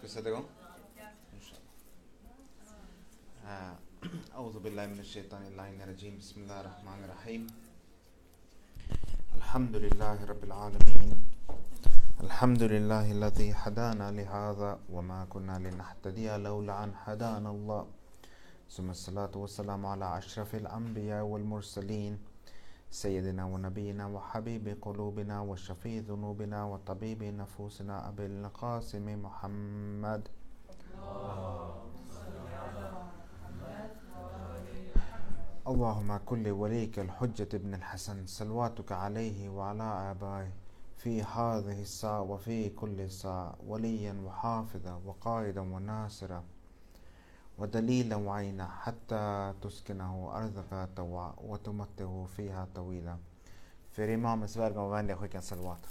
Ska vi sätta igång? أعوذ بالله من الشيطان اللعين الرجيم. بسم الله الرحمن الرحيم. الحمد لله رب العالمين. الحمد لله الذي هدانا لهذا وما كنا لنهتدي لولا أن هدانا الله. ثم الصلاة والسلام على أشرف الأنبياء والمرسلين. سيدنا ونبينا وحبيب قلوبنا وشفيع ذنوبنا وطبيب نفوسنا أبي القاسم محمد. اللهم كل وليك الحجة ابن الحسن صلواتك عليه وعلى آبائه في هذه الساعة وفي كل ساعة وليا وحافظا وقائدا وناصرا. ودليلا وعينا حتى تسكنه أرضك طوعا وتمته فيها طويلا För Imamens vägar och vänliga skicka en salawat.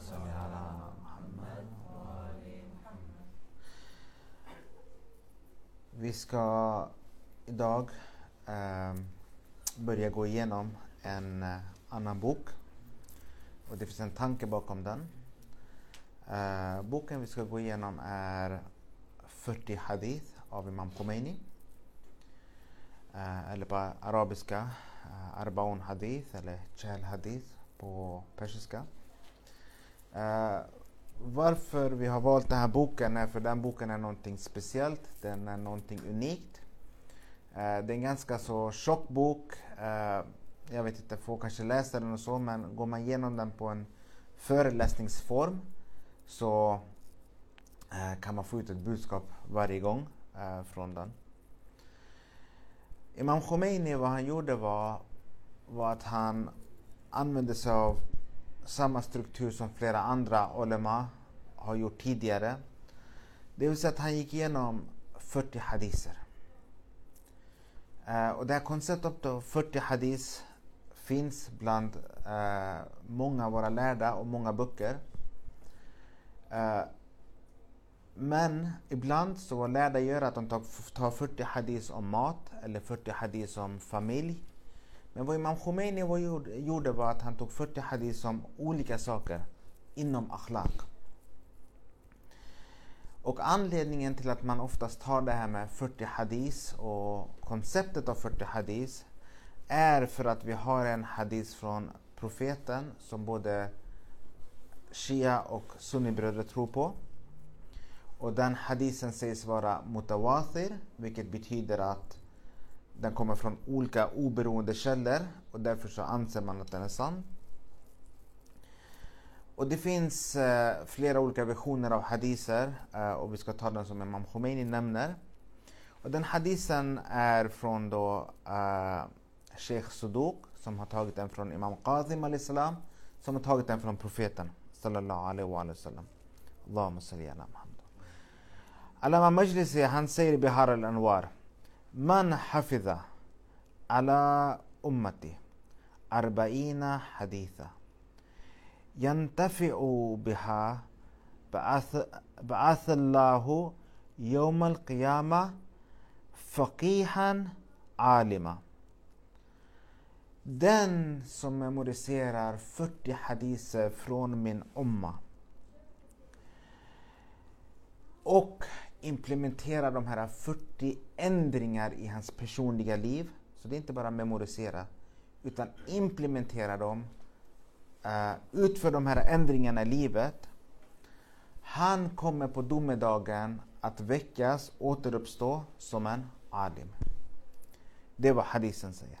Salli ala Muhammad. Vi ska idag eh, börja gå igenom en eh, annan bok. Och det finns en tanke bakom den. Eh, boken vi ska gå igenom är 40 hadith av Imam Khomeini. Eh, eller på arabiska eh, Arbaun hadith eller Chal hadith på persiska. Eh, varför vi har valt den här boken är för den boken är någonting speciellt, den är någonting unikt. Det är en ganska så tjock bok. Jag vet inte, få kanske läser den och så, men går man igenom den på en föreläsningsform så Eh, kan man få ut ett budskap varje gång eh, från den. Imam Khomeini, vad han gjorde var, var att han använde sig av samma struktur som flera andra Olema har gjort tidigare. Det vill säga att han gick igenom 40 hadiser. Eh, och det här konceptet av 40 hadis finns bland eh, många av våra lärda och många böcker. Eh, men ibland så var lärda göra att de tar 40 hadis om mat eller 40 hadis om familj. Men vad Imam Khomeini gjorde var att han tog 40 hadis om olika saker inom akhlaq. Och anledningen till att man oftast tar det här med 40 hadis och konceptet av 40 hadis är för att vi har en hadis från profeten som både Shia och Sunnibröder tror på. Och den hadisen sägs vara mutawathir, vilket betyder att den kommer från olika oberoende källor och därför så anser man att den är sann. Och det finns eh, flera olika versioner av hadiser eh, och vi ska ta den som Imam Khomeini nämner. Och den hadisen är från då eh, Sheikh Suduq som har tagit den från Imam Qazim al som har tagit den från profeten sallallahu alaihi wa sallam. Allahumma salli ala على مجلس عن سير بحار الأنوار من حفظ على أمتي؟ أربعين حديثا. ينتفع بها بعث, بعث الله يوم القيامة فقيها عالما. Den som memoriserar 40 hadiser från min umma och implementera de här 40 ändringar i hans personliga liv. Så det är inte bara memorisera, utan implementera dem eh, uh, utför de här ändringarna i livet, han kommer på domedagen att väckas, återuppstå som en alim. Det är vad hadisen säger.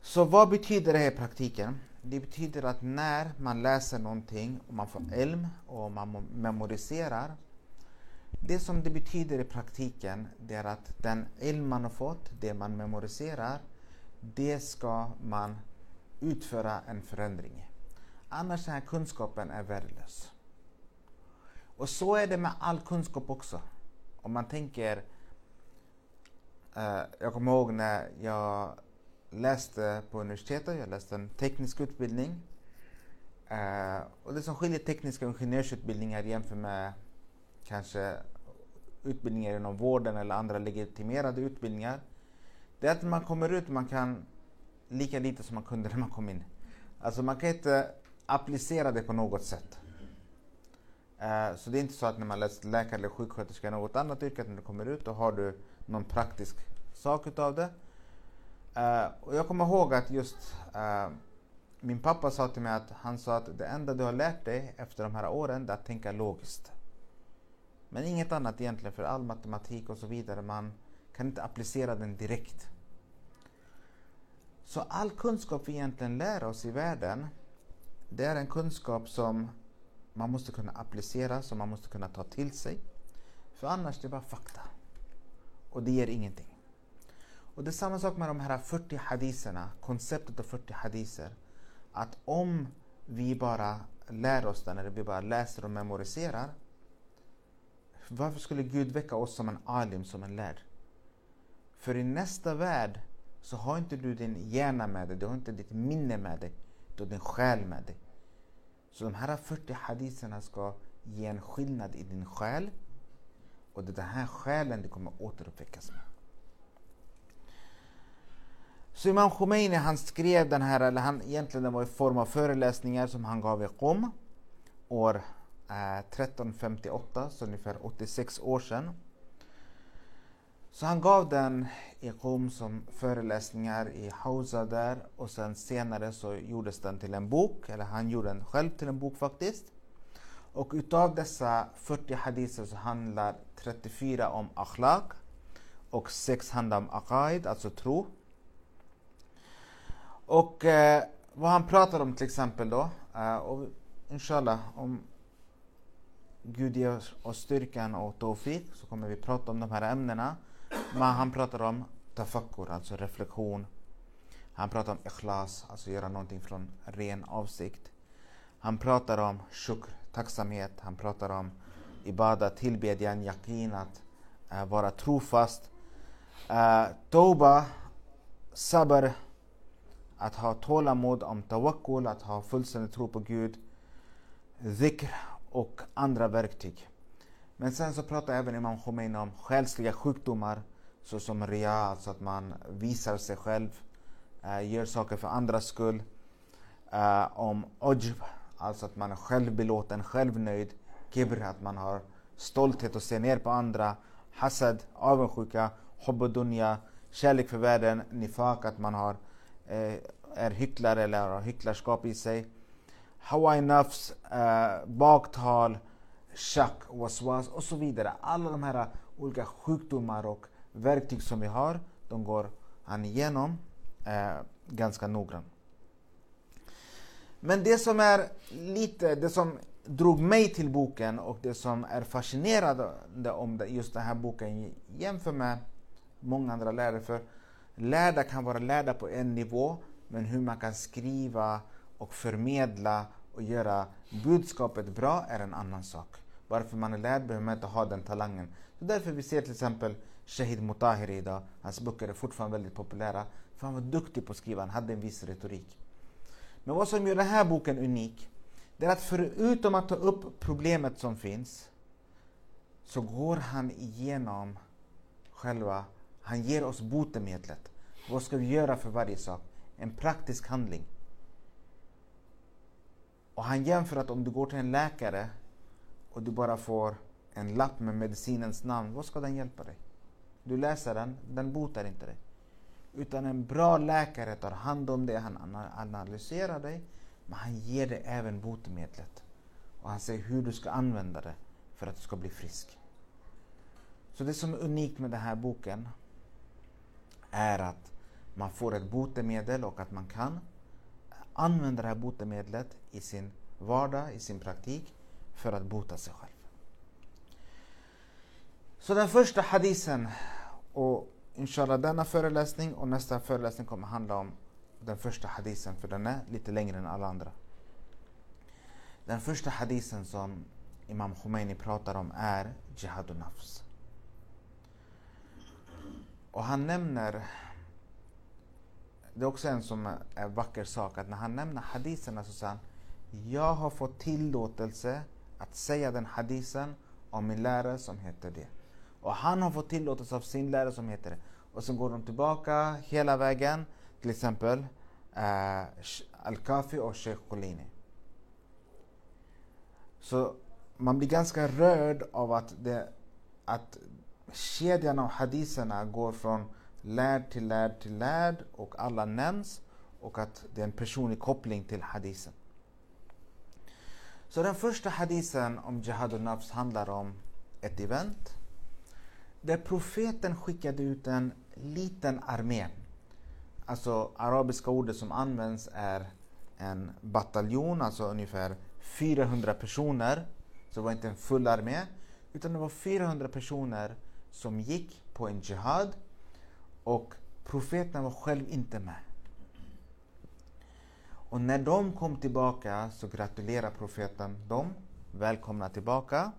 Så vad betyder det här i praktiken? Det betyder att när man läser någonting och man får elm och man memoriserar. Det som det betyder i praktiken det är att den ilm man har fått, det man memoriserar, det ska man utföra en förändring. Annars är kunskapen är värdelös. Och så är det med all kunskap också. Om man tänker, eh, jag kommer ihåg när jag läste på universitetet, jag läste en teknisk utbildning. Eh, och det som skiljer tekniska ingenjörsutbildningar jämfört med kanske utbildningar inom vården eller andra legitimerade utbildningar det är att man kommer ut man kan lika lite som man kunde när man kom in. Alltså man kan inte applicera det på något sätt. Eh, så det är inte så att när man läser läkare eller sjuksköterska i något annat yrke, att när du kommer ut då har du någon praktisk sak utav det. Uh, och jag kommer ihåg att just uh, min pappa sa till mig att han sa att det enda du har lärt dig efter de här åren är att tänka logiskt. Men inget annat egentligen för all matematik och så vidare. Man kan inte applicera den direkt. Så all kunskap vi egentligen lär oss i världen, det är en kunskap som man måste kunna applicera, som man måste kunna ta till sig. För annars är det bara fakta. Och det ger ingenting. Och det är samma sak med de här 40 hadiserna, konceptet av 40 hadiser. Att om vi bara lär oss den, eller vi bara läser och memoriserar. Varför skulle Gud väcka oss som en alim, som en lärd? För i nästa värld så har inte du din hjärna med dig, du har inte ditt minne med dig, du har din själ med dig. Så de här 40 hadiserna ska ge en skillnad i din själ och det är den här själen du kommer återuppväckas med. Så Imam Khomeini han skrev den här, eller han, egentligen den var i form av föreläsningar som han gav i Qom år eh, 1358, så ungefär 86 år sedan. Så han gav den i Qom som föreläsningar i Hausa där och sen senare så gjordes den till en bok, eller han gjorde den själv till en bok faktiskt. Och utav dessa 40 hadiser så handlar 34 om akhlaq och 6 handlar om aqaid, alltså tro. Och eh, vad han pratar om till exempel då, eh, och inshallah om Gud ger oss styrkan och tawfiq så kommer vi prata om de här ämnena. Men han pratar om tafakkur, alltså reflektion. Han pratar om ikhlas, alltså göra någonting från ren avsikt. Han pratar om shukr, tacksamhet. Han pratar om ibada, tillbedjan, yakin, att eh, vara trofast. Eh, Toba, sabr, att ha tålamod, om tawakkul, att ha fullständig tro på Gud. Zikr och andra verktyg. Men sen så pratar även Imam Khomeini om själsliga sjukdomar såsom ria, alltså att man visar sig själv, eh, gör saker för andras skull. Eh, om ojb, alltså att man är självbelåten, självnöjd. Kibr, att man har stolthet och ser ner på andra. Hasad, avundsjuka. Hobbudunya, kärlek för världen. Nifak, att man har, Eh, är hycklare eller har hycklarskap i sig. Hawaii nafs, eh, baktal, shack, waswas och så vidare. Alla de här eh, olika sjukdomar och verktyg som vi har, de går han igenom eh, ganska noggrant. Men det som är lite, det som drog mig till boken och det som är fascinerande om just den här boken jämfört med många andra lärare. För lärda kan vara lärda på en nivå, men hur man kan skriva och förmedla och göra budskapet bra är en annan sak. Varför man är lärd behöver man inte ha den talangen. Så därför vi ser till exempel Shahid Mutahiri idag. Hans böcker är fortfarande väldigt populära. För han var duktig på att skriva, han hade en viss retorik. Men vad som gör den här boken unik, det är att förutom att ta upp problemet som finns, så går han igenom själva, han ger oss botemedlet. Vad ska vi göra för varje sak? En praktisk handling. Och han jämför att om du går till en läkare och du bara får en lapp med medicinens namn, vad ska den hjälpa dig? Du läser den, den botar inte dig. Utan en bra läkare tar hand om det, han analyserar dig, men han ger dig även botemedlet. Och han säger hur du ska använda det för att du ska bli frisk. Så det som är unikt med den här boken är att man får ett botemedel och att man kan använda det här botemedlet i sin vardag, i sin praktik för att bota sig själv. Så den första hadisen och inshallah denna föreläsning och nästa föreläsning kommer handla om den första hadisen för den är lite längre än alla andra. Den första hadisen som Imam Khomeini pratar om är Jihad och Nafs. Och han nämner, det är också en som är vacker sak, att när han nämner hadiserna så säger han Jag har fått tillåtelse att säga den hadisen om min lärare som heter det. Och han har fått tillåtelse av sin lärare som heter det. Och sen går de tillbaka hela vägen, till exempel eh, Al-Kafi och Sheikh Qulini. Så man blir ganska rörd av att, det, att kedjan av hadiserna går från lärd till lärd till lärd och alla nämns och att det är en personlig koppling till hadisen. Så den första hadisen om Jihad nafs handlar om ett event där profeten skickade ut en liten armé. Alltså arabiska ordet som används är en bataljon, alltså ungefär 400 personer. Så det var inte en full armé, utan det var 400 personer som gick på en jihad och profeten var själv inte med. Och när de kom tillbaka så gratulerade profeten dem. Välkomna tillbaka.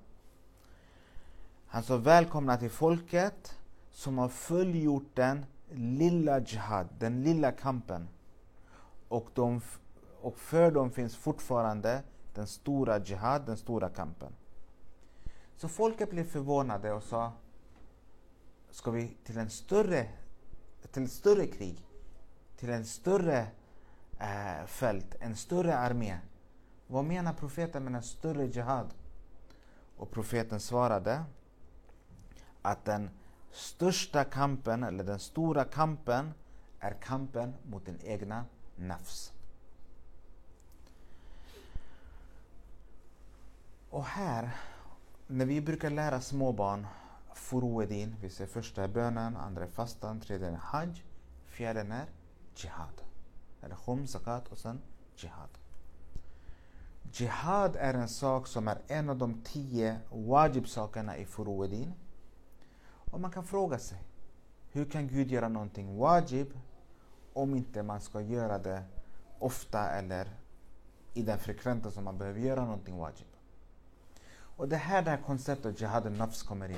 Han sa välkomna till folket som har fullgjort den lilla jihad, den lilla kampen. Och, de, och för dem finns fortfarande den stora jihad, den stora kampen. Så folket blev förvånade och sa, ska vi till en större, till ett större krig, till en större eh, fält, en större armé. Vad menar profeten med en större jihad? Och profeten svarade att den största kampen, eller den stora kampen, är kampen mot den egna nafs. Och här, när vi brukar lära småbarn furuedin, vi ser första är bönen, andra är fastan, tredje är hajj, fjärde är jihad. Eller khum, zakat och sen jihad. Jihad är en sak som är en av de tio wajib-sakerna i furuedin. Och man kan fråga sig, hur kan Gud göra någonting wajib om inte man ska göra det ofta eller i den frekvensen som man behöver göra någonting wajib? Och det här det här konceptet jihad nafs kommer in.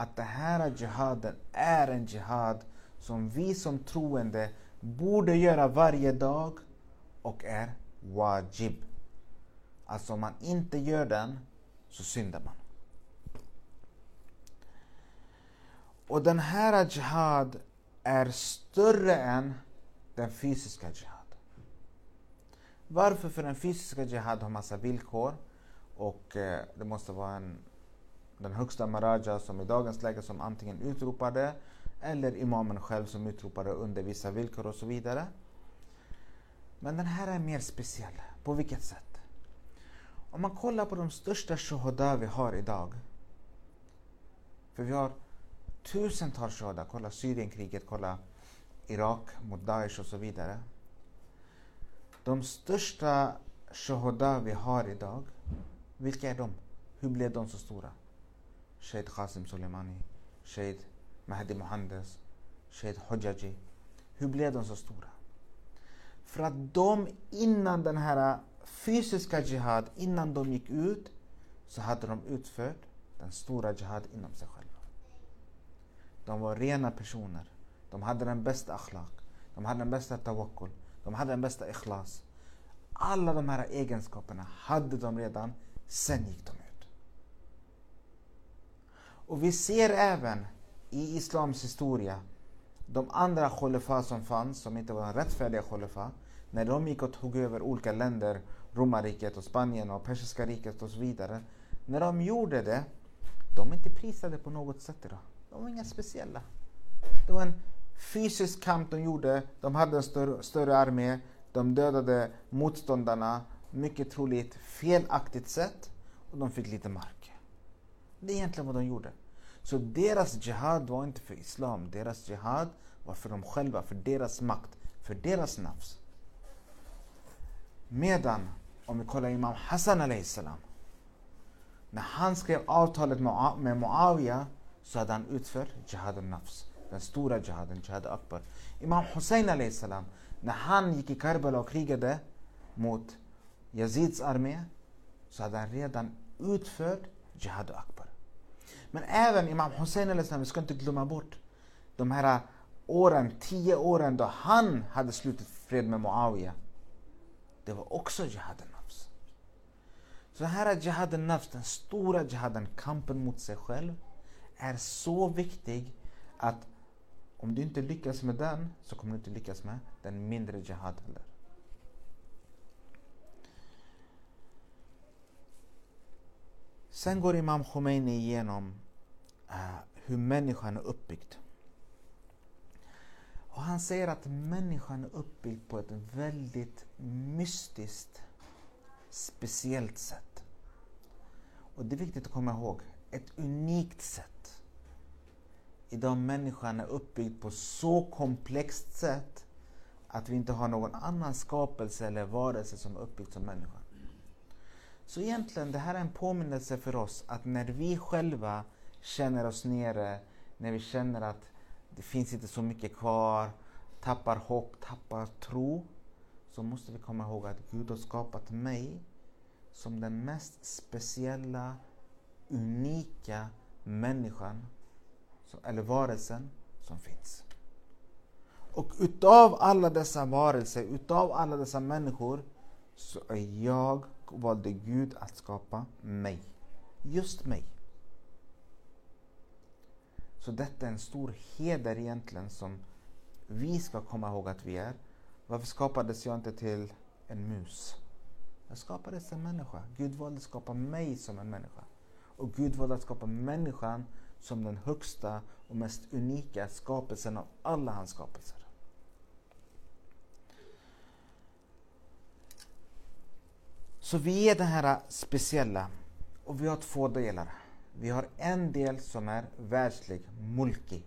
Att det här jihaden är en jihad som vi som troende borde göra varje dag och är wajib. Alltså om man inte gör den så syndar man. Och den här jihad är större än den fysiska jihad. Varför? För den fysiska jihad har massa villkor och eh, det måste vara en, den högsta maraja som i dagens läge som antingen utropade eller imamen själv som utropade under vissa villkor och så vidare. Men den här är mer speciell. På vilket sätt? Om man kollar på de största shuhada vi har idag. För vi har tusentals shuhada. Kolla Syrienkriget, kolla Irak mot Daesh och så vidare. De största shuhada vi har idag, vilka är de? Hur blev de så stora? Shahid قاسم Soleimani, Shahid Mahdi Mohandes, Shahid Hojaji. Hur blev de så stora? För att de innan den här fysiska jihad, innan de gick ut, så hade de utfört den stora jihad inom sig själva. De var rena personer. De hade den bästa akhlaq. De hade den bästa tawakkul. De hade den bästa ikhlas. Alla de här egenskaperna hade de redan, sen gick de ut. Och vi ser även i islams historia, de andra khulafa som fanns, som inte var rättfärdiga khulafa, när de gick och tog över olika länder, romarriket och Spanien och persiska riket och så vidare. När de gjorde det, de är inte prisade på något sätt idag. De var inga speciella. Det var en fysisk kamp de gjorde. De hade en större, större armé. De dödade motståndarna, mycket troligt felaktigt sätt. Och de fick lite mark. Det är egentligen vad de gjorde. Så deras jihad var inte för islam. Deras jihad var för dem själva, för deras makt, för deras nafs. Medan, om vi kollar Imam Hassan salam. När han skrev avtalet med Muawiya så hade han utfört jihad al-nafs. Den stora jihaden, jihad akbar. Imam Hussein salam. När han gick i Karbala och krigade mot Yazids armé så hade han redan utfört jihad akbar. Men även Imam Hussein vi ska inte glömma bort de här åren, tio åren då han hade slutit fred med Muawiya. Det var också jihad nafs. Så den här jihad nafs, den stora jihaden, kampen mot sig själv, är så viktig att om du inte lyckas med den så kommer du inte lyckas med den mindre jihad heller. Sen går Imam Khomeini igenom Eh, hur människan är uppbyggd. Och han säger att människan är uppbyggd på ett väldigt mystiskt, speciellt sätt. Och det är viktigt att komma ihåg, ett unikt sätt. Idag människan är uppbyggd på så komplext sätt att vi inte har någon annan skapelse eller varelse som är uppbyggd som människa. Så egentligen, det här är en påminnelse för oss att när vi själva känner oss nere, när vi känner att det finns inte så mycket kvar, tappar hopp, tappar tro, så måste vi komma ihåg att Gud har skapat mig som den mest speciella, unika människan, eller varelsen, som finns. Och utav alla dessa varelser, utav alla dessa människor, så är jag, valde Gud att skapa mig. Just mig. Så detta är en stor heder egentligen som vi ska komma ihåg att vi är. Varför skapades jag inte till en mus? Jag skapades som en människa. Gud valde att skapa mig som en människa. Och Gud valde att skapa människan som den högsta och mest unika skapelsen av alla hans skapelser. Så vi är det här speciella och vi har två delar. Vi har en del som är världslig, mulki.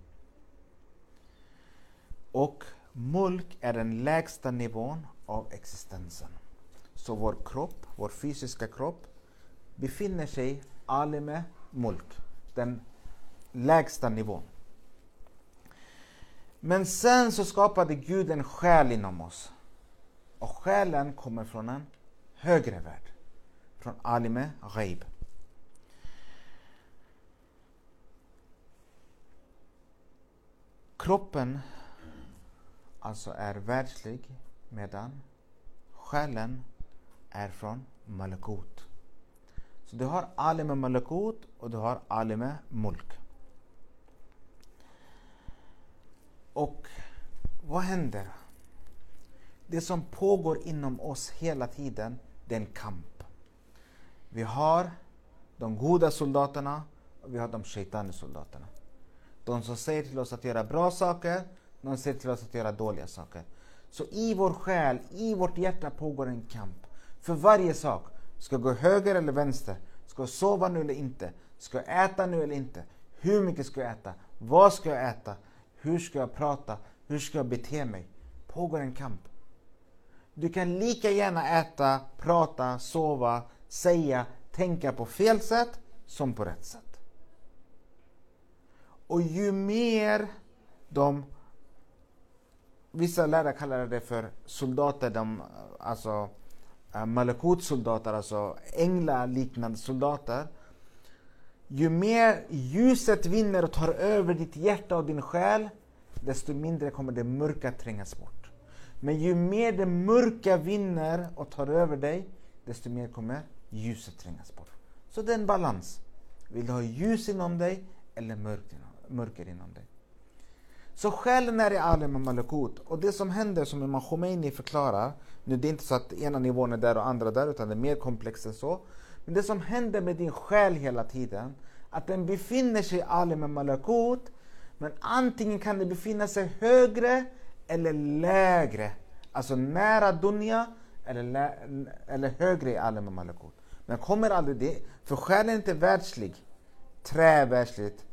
Och mulk är den lägsta nivån av existensen. Så vår kropp, vår fysiska kropp, befinner sig alime mulk, den lägsta nivån. Men sen så skapade Gud en själ inom oss. Och själen kommer från en högre värld. Från alime ghaib. Kroppen alltså är världslig medan själen är från malakut. Så du har alime malakut och du har alime mulk. Och vad händer? Det som pågår inom oss hela tiden, det är en kamp. Vi har de goda soldaterna och vi har de shaitani soldaterna. De som säger till oss att göra bra saker, de säger till oss att göra dåliga saker. Så i vår själ, i vårt hjärta pågår en kamp. För varje sak. Ska jag gå höger eller vänster? Ska jag sova nu eller inte? Ska jag äta nu eller inte? Hur mycket ska jag äta? Vad ska jag äta? Hur ska jag prata? Hur ska jag bete mig? Pågår en kamp. Du kan lika gärna äta, prata, sova, säga, tänka på fel sätt som på rätt sätt. Och ju mer de Vissa lärare kallar det för soldater, de, alltså uh, malakut-soldater, alltså änglaliknande soldater. Ju mer ljuset vinner och tar över ditt hjärta och din själ, desto mindre kommer det mörka trängas bort. Men ju mer det mörka vinner och tar över dig, desto mer kommer ljuset trängas bort. Så det är en balans. Vill du ha ljus inom dig eller mörker mörker inom dig? Så själen är i alim och malakut. Och det som händer, som Imam Khomeini förklarar, nu det är inte så att ena nivån är där och andra där, utan det är mer komplext än så. Men det som händer med din själ hela tiden, att den befinner sig i alim och malakut, men antingen kan den befinna sig högre eller lägre. Alltså nära dunja eller, eller högre i alim och malakut. Men kommer aldrig det, för själen är inte världslig. Trä världsligt,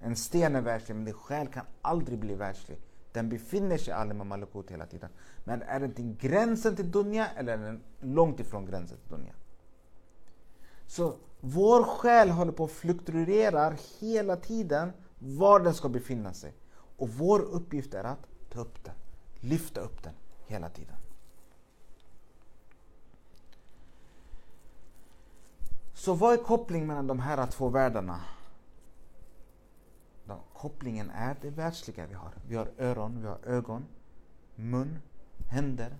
en sten är världslig, men din själ kan aldrig bli världslig. Den befinner sig i Alima Malakut hela tiden. Men är den till gränsen till Dunja eller är den långt ifrån gränsen till Dunja? Så vår själ håller på att fluktuera hela tiden var den ska befinna sig. Och vår uppgift är att ta upp den, lyfta upp den hela tiden. Så vad är kopplingen mellan de här två världarna? Kopplingen är det världsliga vi har. Vi har öron, vi har ögon, mun, händer.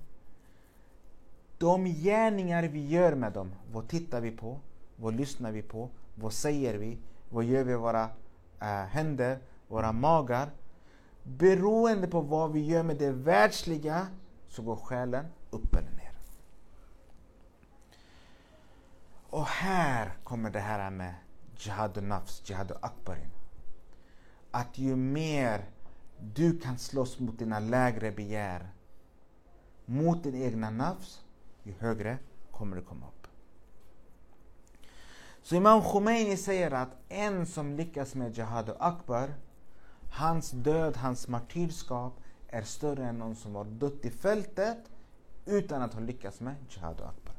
De gärningar vi gör med dem, vad tittar vi på? Vad lyssnar vi på? Vad säger vi? Vad gör vi med våra äh, händer, våra magar? Beroende på vad vi gör med det världsliga så går själen upp eller ner. Och här kommer det här med jihad nafs, jihad akbarin. Att ju mer du kan slåss mot dina lägre begär, mot din egna nafs, ju högre kommer du komma upp. Så Imam Khomeini säger att en som lyckas med Jihad och Akbar, hans död, hans martyrskap är större än någon som har dött i fältet utan att ha lyckats med Jihad och Akbar.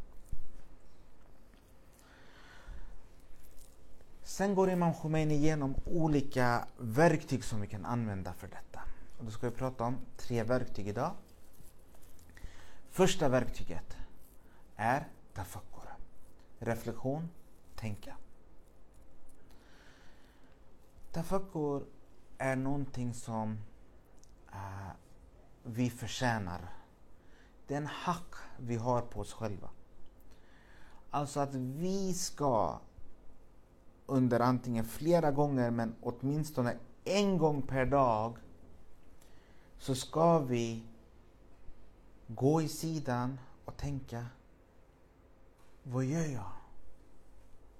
Sen går Imam Khomeini igenom olika verktyg som vi kan använda för detta. Och då ska vi prata om tre verktyg idag. Första verktyget är tafakkur. Reflektion, tänka. Tafakkur är någonting som uh, vi förtjänar. Det är en hack vi har på oss själva. Alltså att vi ska under antingen flera gånger men åtminstone en gång per dag så ska vi gå i sidan och tänka vad gör jag?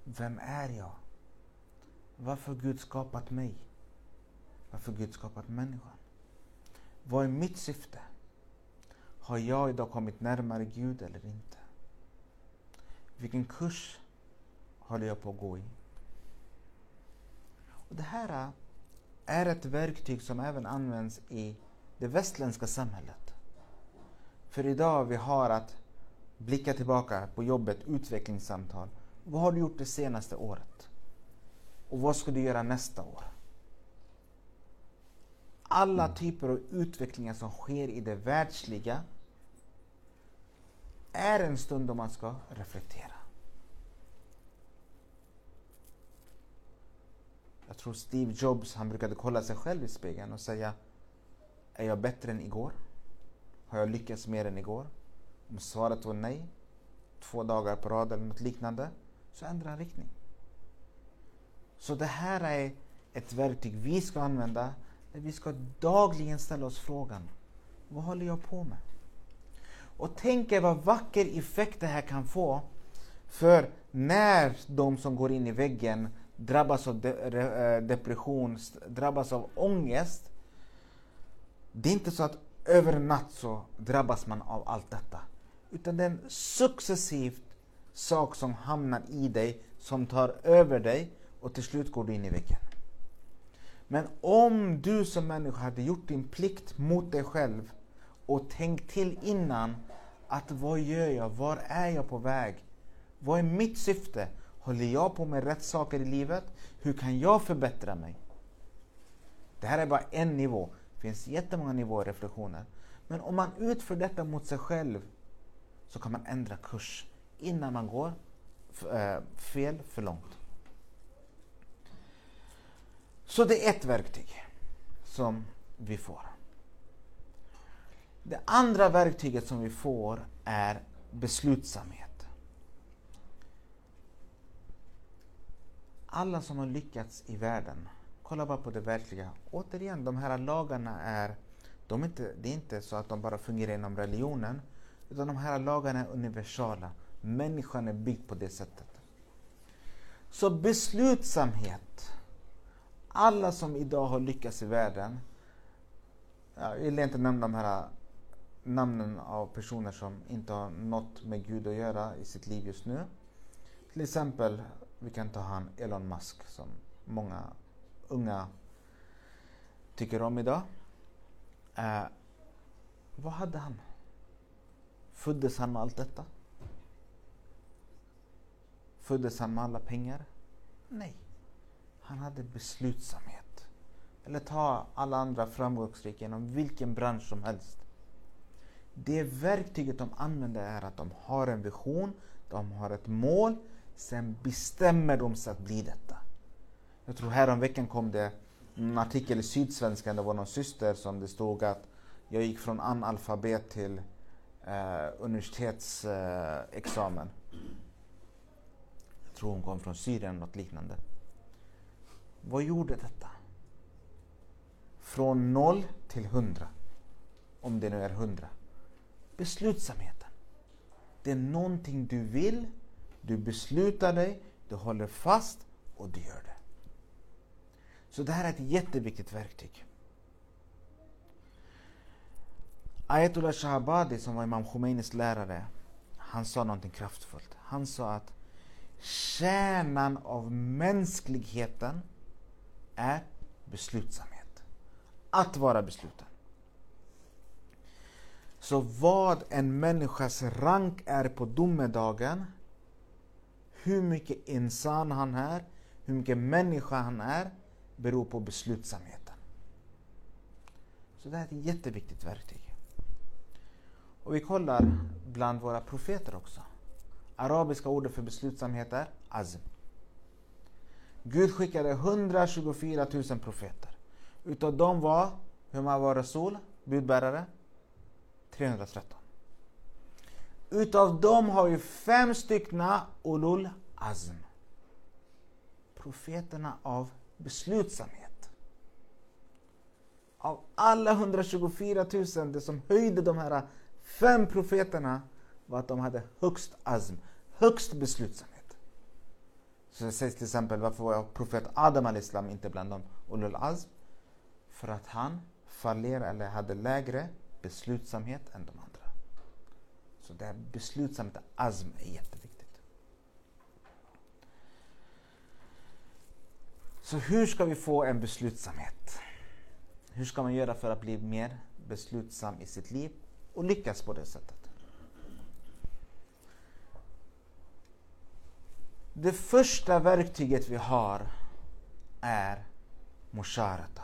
Vem är jag? Varför Gud skapat mig? Varför Gud skapat människan? Vad är mitt syfte? Har jag idag kommit närmare Gud eller inte? Vilken kurs håller jag på att gå i? Det här är ett verktyg som även används i det västländska samhället. För idag vi har att blicka tillbaka på jobbet, utvecklingssamtal. Vad har du gjort det senaste året? Och vad ska du göra nästa år? Alla mm. typer av utvecklingar som sker i det världsliga är en stund då man ska reflektera. Jag tror Steve Jobs han brukade kolla sig själv i spegeln och säga Är jag bättre än igår? Har jag lyckats mer än igår? Om svaret var nej, två dagar på rad eller något liknande, så ändrar han riktning. Så det här är ett verktyg vi ska använda där vi ska dagligen ställa oss frågan Vad håller jag på med? Och tänk er vad vacker effekt det här kan få för när de som går in i väggen drabbas av de, eh, depression, drabbas av ångest. Det är inte så att över en natt så drabbas man av allt detta. Utan det är en successivt sak som hamnar i dig, som tar över dig och till slut går du in i väggen. Men om du som människa hade gjort din plikt mot dig själv och tänkt till innan att vad gör jag? Var är jag på väg? Vad är mitt syfte? Håller jag på med rätt saker i livet? Hur kan jag förbättra mig? Det här är bara en nivå. Det finns jättemånga nivåer i reflektioner. Men om man utför detta mot sig själv så kan man ändra kurs innan man går eh, fel för långt. Så det är ett verktyg som vi får. Det andra verktyget som vi får är beslutsamhet. Alla som har lyckats i världen, kolla bara på det verkliga. Återigen, de här lagarna är, de är inte, det är inte så att de bara fungerar inom religionen, utan de här lagarna är universala. Människan är byggd på det sättet. Så beslutsamhet. Alla som idag har lyckats i världen, jag vill inte nämna de här äh, namnen av personer som inte har något med Gud att göra i sitt liv just nu. Till exempel vi kan ta han Elon Musk som många unga tycker om idag. Eh, vad hade han? Föddes han med allt detta? Föddes han med alla pengar? Nej. Han hade beslutsamhet. Eller ta alla andra framgångsrika inom vilken bransch som helst. Det verktyget de använder är att de har en vision, de har ett mål, Sen bestämmer de sig att bli detta. Jag tror häromveckan kom det en artikel i Sydsvenskan, det var någon syster som det stod att jag gick från analfabet till eh, universitetsexamen. Eh, jag tror hon kom från Syrien eller något liknande. Vad gjorde detta? Från noll till hundra. Om det nu är hundra. Beslutsamheten. Det är någonting du vill du beslutar dig, du håller fast och du gör det. Så det här är ett jätteviktigt verktyg. Ayatollah Shahabadi som var Imam Khomeinis lärare, han sa någonting kraftfullt. Han sa att kärnan av mänskligheten är beslutsamhet. Att vara besluten. Så vad en människas rank är på domedagen, hur mycket insan han är, hur mycket människa han är, beror på beslutsamheten. Så det här är ett jätteviktigt verktyg. Och vi kollar bland våra profeter också. Arabiska ordet för beslutsamhet är azm. Gud skickade 124 000 profeter. Utav dem var, hur många var Rasul, budbärare? 313. Utav dem har vi fem styckna Ulul Azm. Profeterna av beslutsamhet. Av alla 124 000, det som höjde de här fem profeterna var att de hade högst azm, högst beslutsamhet. Så det sägs till exempel varför var profet Adam al-Islam inte bland dem Ulul Azm? För att han fallerade eller hade lägre beslutsamhet än de andra. Så det här beslutsamhet, azm, är jätteviktigt. Så hur ska vi få en beslutsamhet? Hur ska man göra för att bli mer beslutsam i sitt liv och lyckas på det sättet? Det första verktyget vi har är musharata.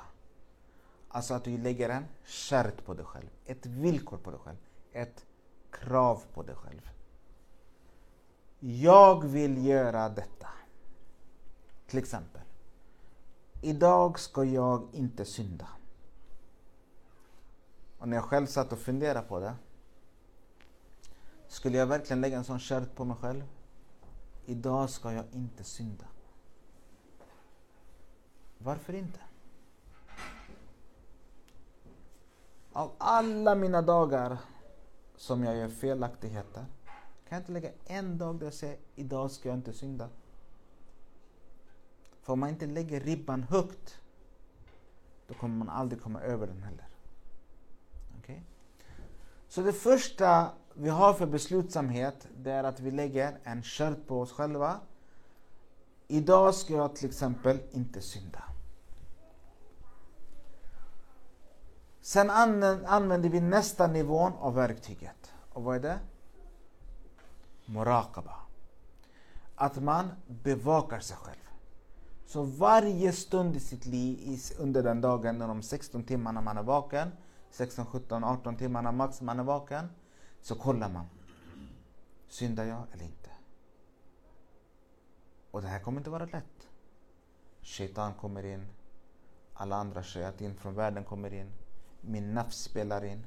Alltså att du lägger en kärt på dig själv, ett villkor på dig själv, ett krav på dig själv. Jag vill göra detta. Till exempel. Idag ska jag inte synda. Och när jag själv satt och funderade på det. Skulle jag verkligen lägga en sån kärlek på mig själv? Idag ska jag inte synda. Varför inte? Av alla mina dagar som jag gör felaktigheter kan jag inte lägga en dag där jag säger idag ska jag inte synda. För om man inte lägger ribban högt då kommer man aldrig komma över den heller. Okay? Så det första vi har för beslutsamhet det är att vi lägger en sköld på oss själva. Idag ska jag till exempel inte synda. Sen använder vi nästa nivån av verktyget. Och vad är det? Muraqaba. Att man bevakar sig själv. Så varje stund i sitt liv under den dagen, de 16 timmarna man är vaken, 16, 17, 18 timmarna max man är vaken, så kollar man. Syndar jag eller inte? Och det här kommer inte vara lätt. Shaitan kommer in, alla andra shayatin från världen kommer in min nafs spelar in.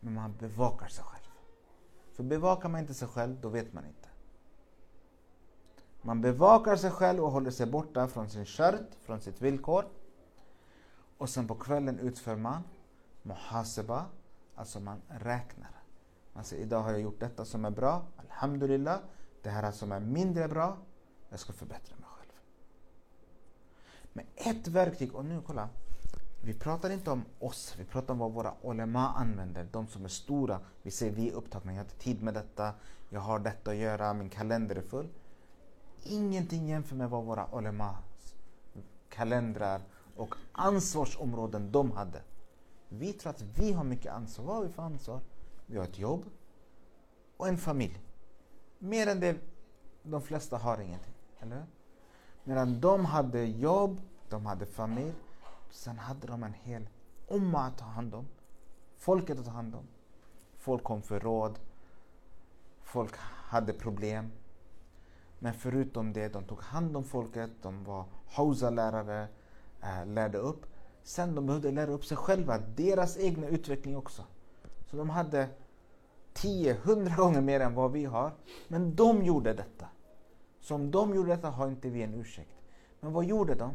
Men man bevakar sig själv. För bevakar man inte sig själv, då vet man inte. Man bevakar sig själv och håller sig borta från sin kört, från sitt villkor. Och sen på kvällen utför man muhaseba, alltså man räknar. Man säger idag har jag gjort detta som är bra, alhamdulillah. Det här som är mindre bra, jag ska förbättra mig själv. Men ett verktyg, och nu kolla, vi pratar inte om oss, vi pratar om vad våra olema använder, de som är stora. Vi säger vi är upptagna, jag har inte tid med detta, jag har detta att göra, min kalender är full. Ingenting jämfört med vad våra olema kalendrar och ansvarsområden de hade. Vi tror att vi har mycket ansvar. Vad har vi för ansvar? Vi har ett jobb och en familj. Mer än det, de flesta har ingenting. Eller Medan de hade jobb, de hade familj Sen hade de en hel umma att ta hand om. Folket att ta hand om. Folk kom för råd. Folk hade problem. Men förutom det, de tog hand om folket, de var hausa-lärare, eh, lärde upp. Sen de behövde lära upp sig själva, deras egna utveckling också. Så de hade 10-100 gånger mer än vad vi har. Men de gjorde detta. Så om de gjorde detta har inte vi en ursäkt. Men vad gjorde de?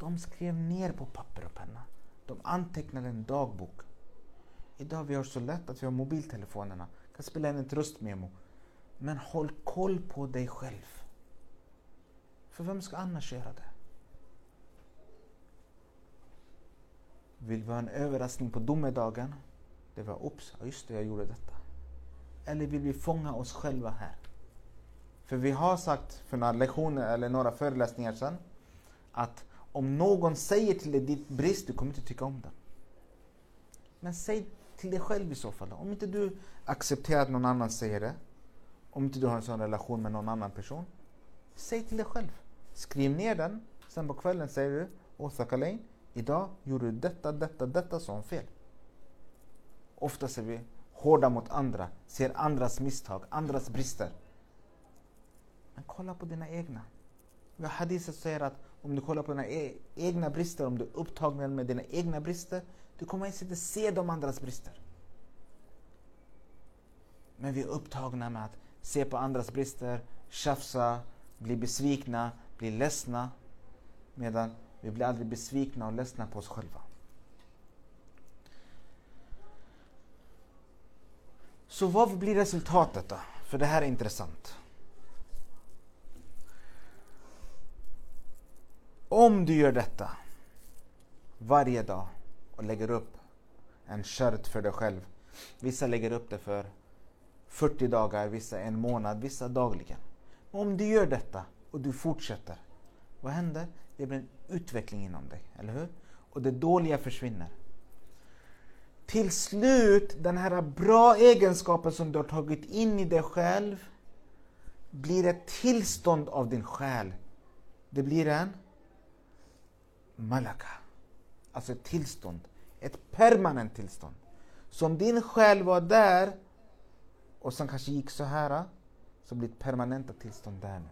De skrev ner på papper och penna. De antecknade en dagbok. Idag vi har så lätt att vi har mobiltelefonerna, kan spela in ett röstmemo. Men håll koll på dig själv. För vem ska annars göra det? Vill vi ha en överraskning på domedagen? Det var ups, just det, jag gjorde detta. Eller vill vi fånga oss själva här? För vi har sagt för några lektioner eller några föreläsningar sedan att om någon säger till dig ditt brist, du kommer inte tycka om det. Men säg till dig själv i så fall. Om inte du accepterar att någon annan säger det, om inte du har en sån relation med någon annan person, säg till dig själv. Skriv ner den, sen på kvällen säger du Åsa Kalein, idag gjorde du detta, detta, detta som fel. Ofta är vi hårda mot andra, ser andras misstag, andras brister. Men kolla på dina egna. Hadiset säger att om du kollar på dina e egna brister, om du är upptagen med dina egna brister, du kommer ens inte se de andras brister. Men vi är upptagna med att se på andras brister, tjafsa, bli besvikna, bli ledsna. Medan vi blir aldrig besvikna och ledsna på oss själva. Så vad blir resultatet då? För det här är intressant. Om du gör detta varje dag och lägger upp en skört för dig själv. Vissa lägger upp det för 40 dagar, vissa en månad, vissa dagligen. Om du gör detta och du fortsätter, vad händer? Det blir en utveckling inom dig, eller hur? Och det dåliga försvinner. Till slut, den här bra egenskapen som du har tagit in i dig själv blir ett tillstånd av din själ. Det blir en malaka, alltså ett tillstånd. Ett permanent tillstånd. Så om din själ var där och sen kanske gick så här, så blir det permanenta tillstånd där nu.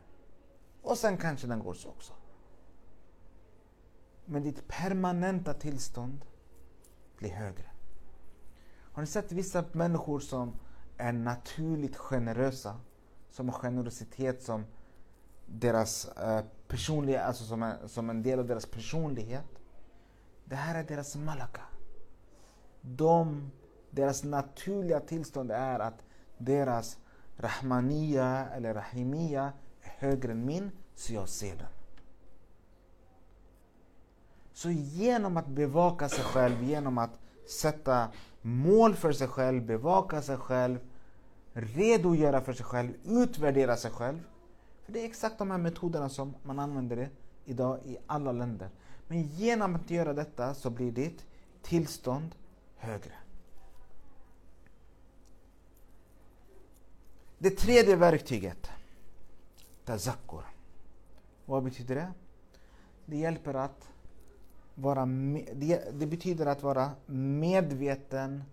Och sen kanske den går så också. Men ditt permanenta tillstånd blir högre. Har ni sett vissa människor som är naturligt generösa, som har generositet som deras eh, personliga, alltså som en, som en del av deras personlighet. Det här är deras malaka. De, deras naturliga tillstånd är att deras rahmania eller rahimia är högre än min, så jag ser den. Så genom att bevaka sig själv, genom att sätta mål för sig själv, bevaka sig själv, redogöra för sig själv, utvärdera sig själv. För det är exakt de här metoderna som man använder idag i alla länder. Men genom att göra detta så blir ditt tillstånd högre. Det tredje verktyget, tazakkur. Vad betyder det? Det hjälper att vara det, det betyder att vara medveten,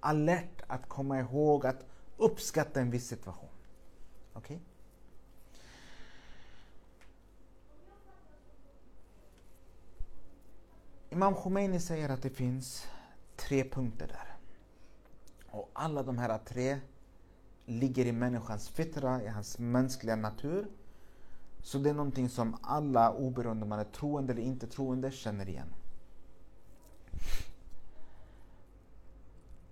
alert, att komma ihåg, att uppskatta en viss situation. Okej? Okay? Imam Khomeini säger att det finns tre punkter där. Och alla de här tre ligger i människans fitra, i hans mänskliga natur. Så det är någonting som alla, oberoende om man är troende eller inte troende, känner igen.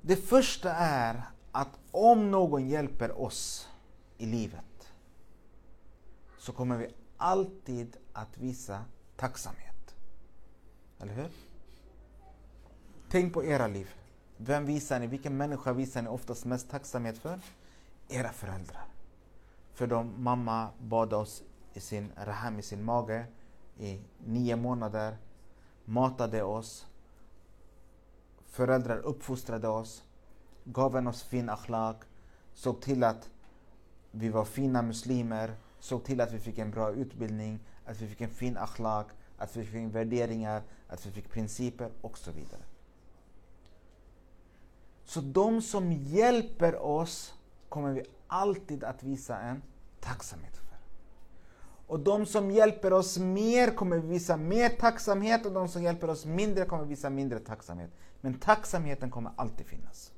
Det första är att om någon hjälper oss i livet så kommer vi alltid att visa tacksamhet. Eller hur? Tänk på era liv. Vem visar ni, vilken människa visar ni oftast mest tacksamhet för? Era föräldrar. För de mamma bad oss i sin raham, i sin mage i nio månader, matade oss, föräldrar uppfostrade oss, gav en oss fin akhlaq, såg till att vi var fina muslimer, såg till att vi fick en bra utbildning, att vi fick en fin akhlaq, att vi fick värderingar, att vi fick principer och så vidare. Så de som hjälper oss kommer vi alltid att visa en tacksamhet för. Och de som hjälper oss mer kommer vi visa mer tacksamhet och de som hjälper oss mindre kommer vi visa mindre tacksamhet. Men tacksamheten kommer alltid finnas.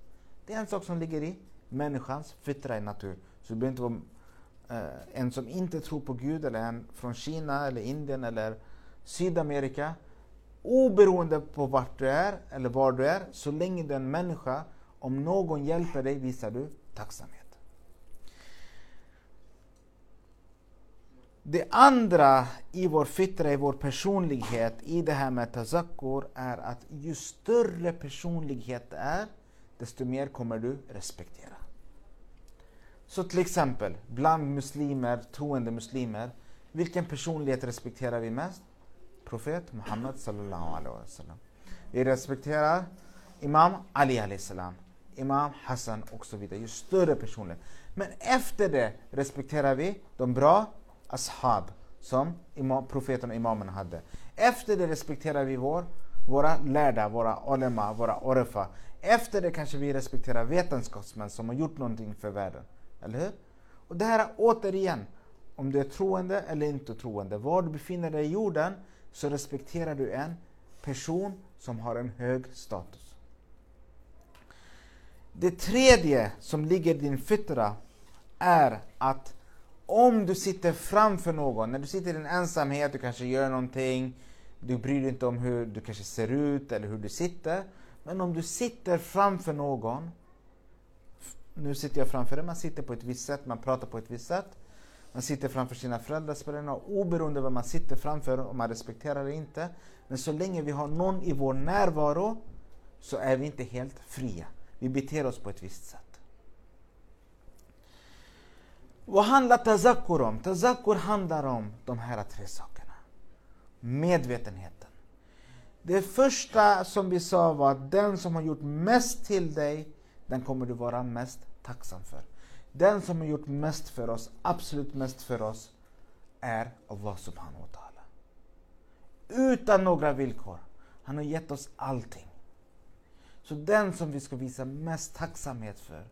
Det är en sak som ligger i människans fitra i natur. Så det behöver inte vara eh, en som inte tror på Gud eller en från Kina eller Indien eller Sydamerika. Oberoende på vart du är eller var du är, så länge du är en människa, om någon hjälper dig visar du tacksamhet. Det andra i vår fitra, i vår personlighet, i det här med tazakkur är att ju större personlighet det är, desto mer kommer du respektera. Så till exempel, bland muslimer, troende muslimer, vilken personlighet respekterar vi mest? Profet Muhammed sallallahu alaihi wasallam. Vi respekterar Imam Ali alaihi salam, Imam Hassan och så vidare. Ju större personlighet. Men efter det respekterar vi de bra ashab som imam, profeten och imamen hade. Efter det respekterar vi vår, våra lärda, våra olema, våra orfa. Efter det kanske vi respekterar vetenskapsmän som har gjort någonting för världen. Eller hur? Och det här är återigen, om du är troende eller inte troende, var du befinner dig i jorden så respekterar du en person som har en hög status. Det tredje som ligger i din fitra är att om du sitter framför någon, när du sitter i din ensamhet, du kanske gör någonting, du bryr dig inte om hur du kanske ser ut eller hur du sitter. Men om du sitter framför någon, nu sitter jag framför dig, man sitter på ett visst sätt, man pratar på ett visst sätt. Man sitter framför sina föräldrar, spelar ingen oberoende vad man sitter framför, om man respekterar det inte. Men så länge vi har någon i vår närvaro så är vi inte helt fria. Vi beter oss på ett visst sätt. Vad handlar tazakur om? Tazakur handlar om de här tre sakerna. Medvetenheten. Det första som vi sa var att den som har gjort mest till dig, den kommer du vara mest tacksam för. Den som har gjort mest för oss, absolut mest för oss, är Allah subhanahu wa ta'ala. Utan några villkor. Han har gett oss allting. Så den som vi ska visa mest tacksamhet för,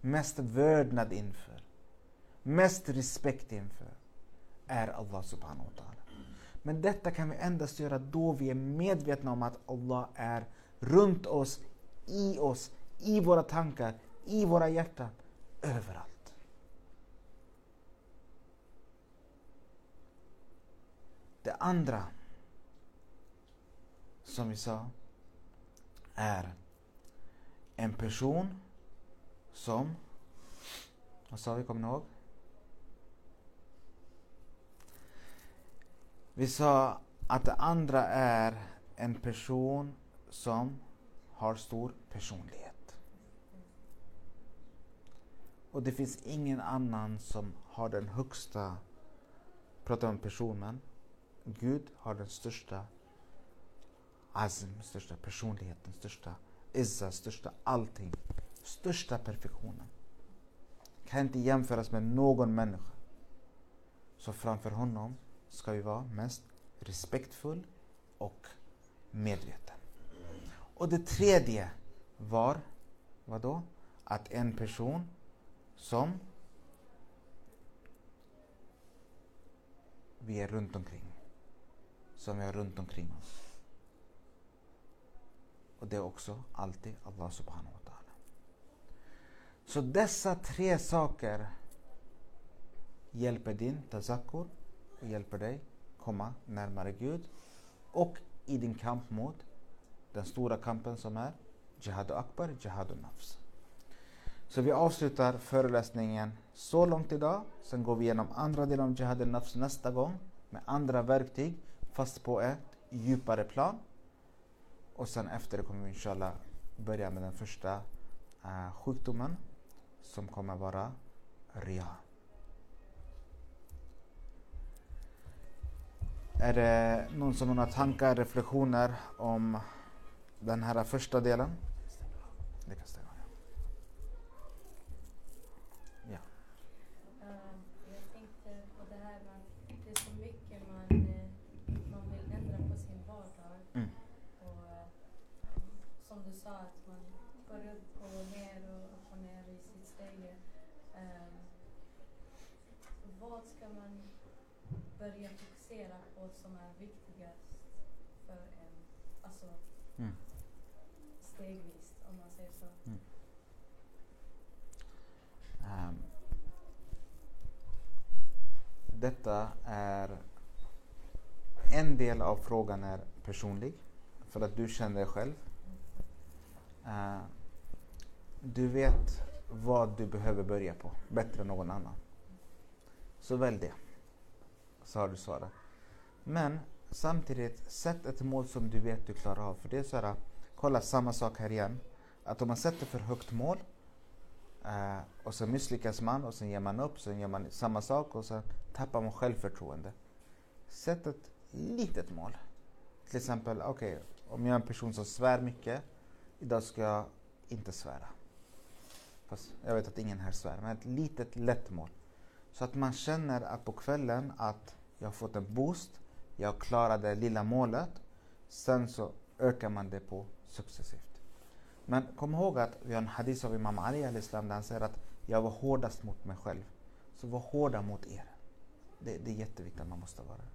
mest vördnad inför, mest respekt inför är Allah subhanahu wa ta'ala. Men detta kan vi endast göra då vi är medvetna om att Allah är runt oss, i oss, i våra tankar, i våra hjärtan, överallt. Det andra som vi sa är en person som, vad sa vi, kommer ni ihåg? Vi sa att det andra är en person som har stor personlighet. Och det finns ingen annan som har den högsta, pratar om personen, Gud har den största azm, största personligheten, största izza, största allting, största perfektionen. Kan inte jämföras med någon människa. Så framför honom ska vi vara mest respektfull och medveten. Och det tredje var, vadå? Att en person som vi är runt omkring. Som vi har runt omkring oss. Och det är också alltid Allah subhanahu wa ta'ala. Så dessa tre saker hjälper din tazakur och hjälper dig komma närmare Gud och i din kamp mot den stora kampen som är Jihad Akbar, Jihad Nafs. Så vi avslutar föreläsningen så långt idag. Sen går vi igenom andra delen av Jihad Nafs nästa gång med andra verktyg fast på ett djupare plan. Och sen efter det kommer vi inshallah börja med den första eh, sjukdomen som kommer vara Ria. Är det någon som har några tankar, reflektioner om den här första delen? Det kan stämma. Ja. Uh, jag tänkte på det här med att det är så mycket man, uh, man vill ändra på sin vardag. Mm. Och, uh, som du sa, att man går upp och ner och upp och ner i sitt ställe. Um, vad ska man börja på som är viktigast för en, alltså Mm. stegvis om man säger så. Ehm, detta är en del av frågan är personlig för att du känner dig själv. Eh, du vet vad du behöver börja på bättre än någon annan. Så välj det. så har du svarat. Men samtidigt, sätt ett mål som du vet du klarar av. För det är så här, kolla samma sak här igen. Att om man sätter för högt mål eh, och så misslyckas man och sen ger man upp, sen gör man samma sak och så tappar man självförtroende. Sätt ett litet mål. Till exempel, okej, okay, om jag är en person som svär mycket, idag ska jag inte svära. Fast jag vet att ingen här svär, men ett litet lätt mål. Så att man känner att på kvällen att jag har fått en boost, jag klarade det lilla målet. Sen så ökar man det på successivt. Men kom ihåg att vi har en hadith av Imam Ali al-Islam där han säger att jag var hårdast mot mig själv. Så var hårda mot er. Det, det är jätteviktigt att man måste vara det.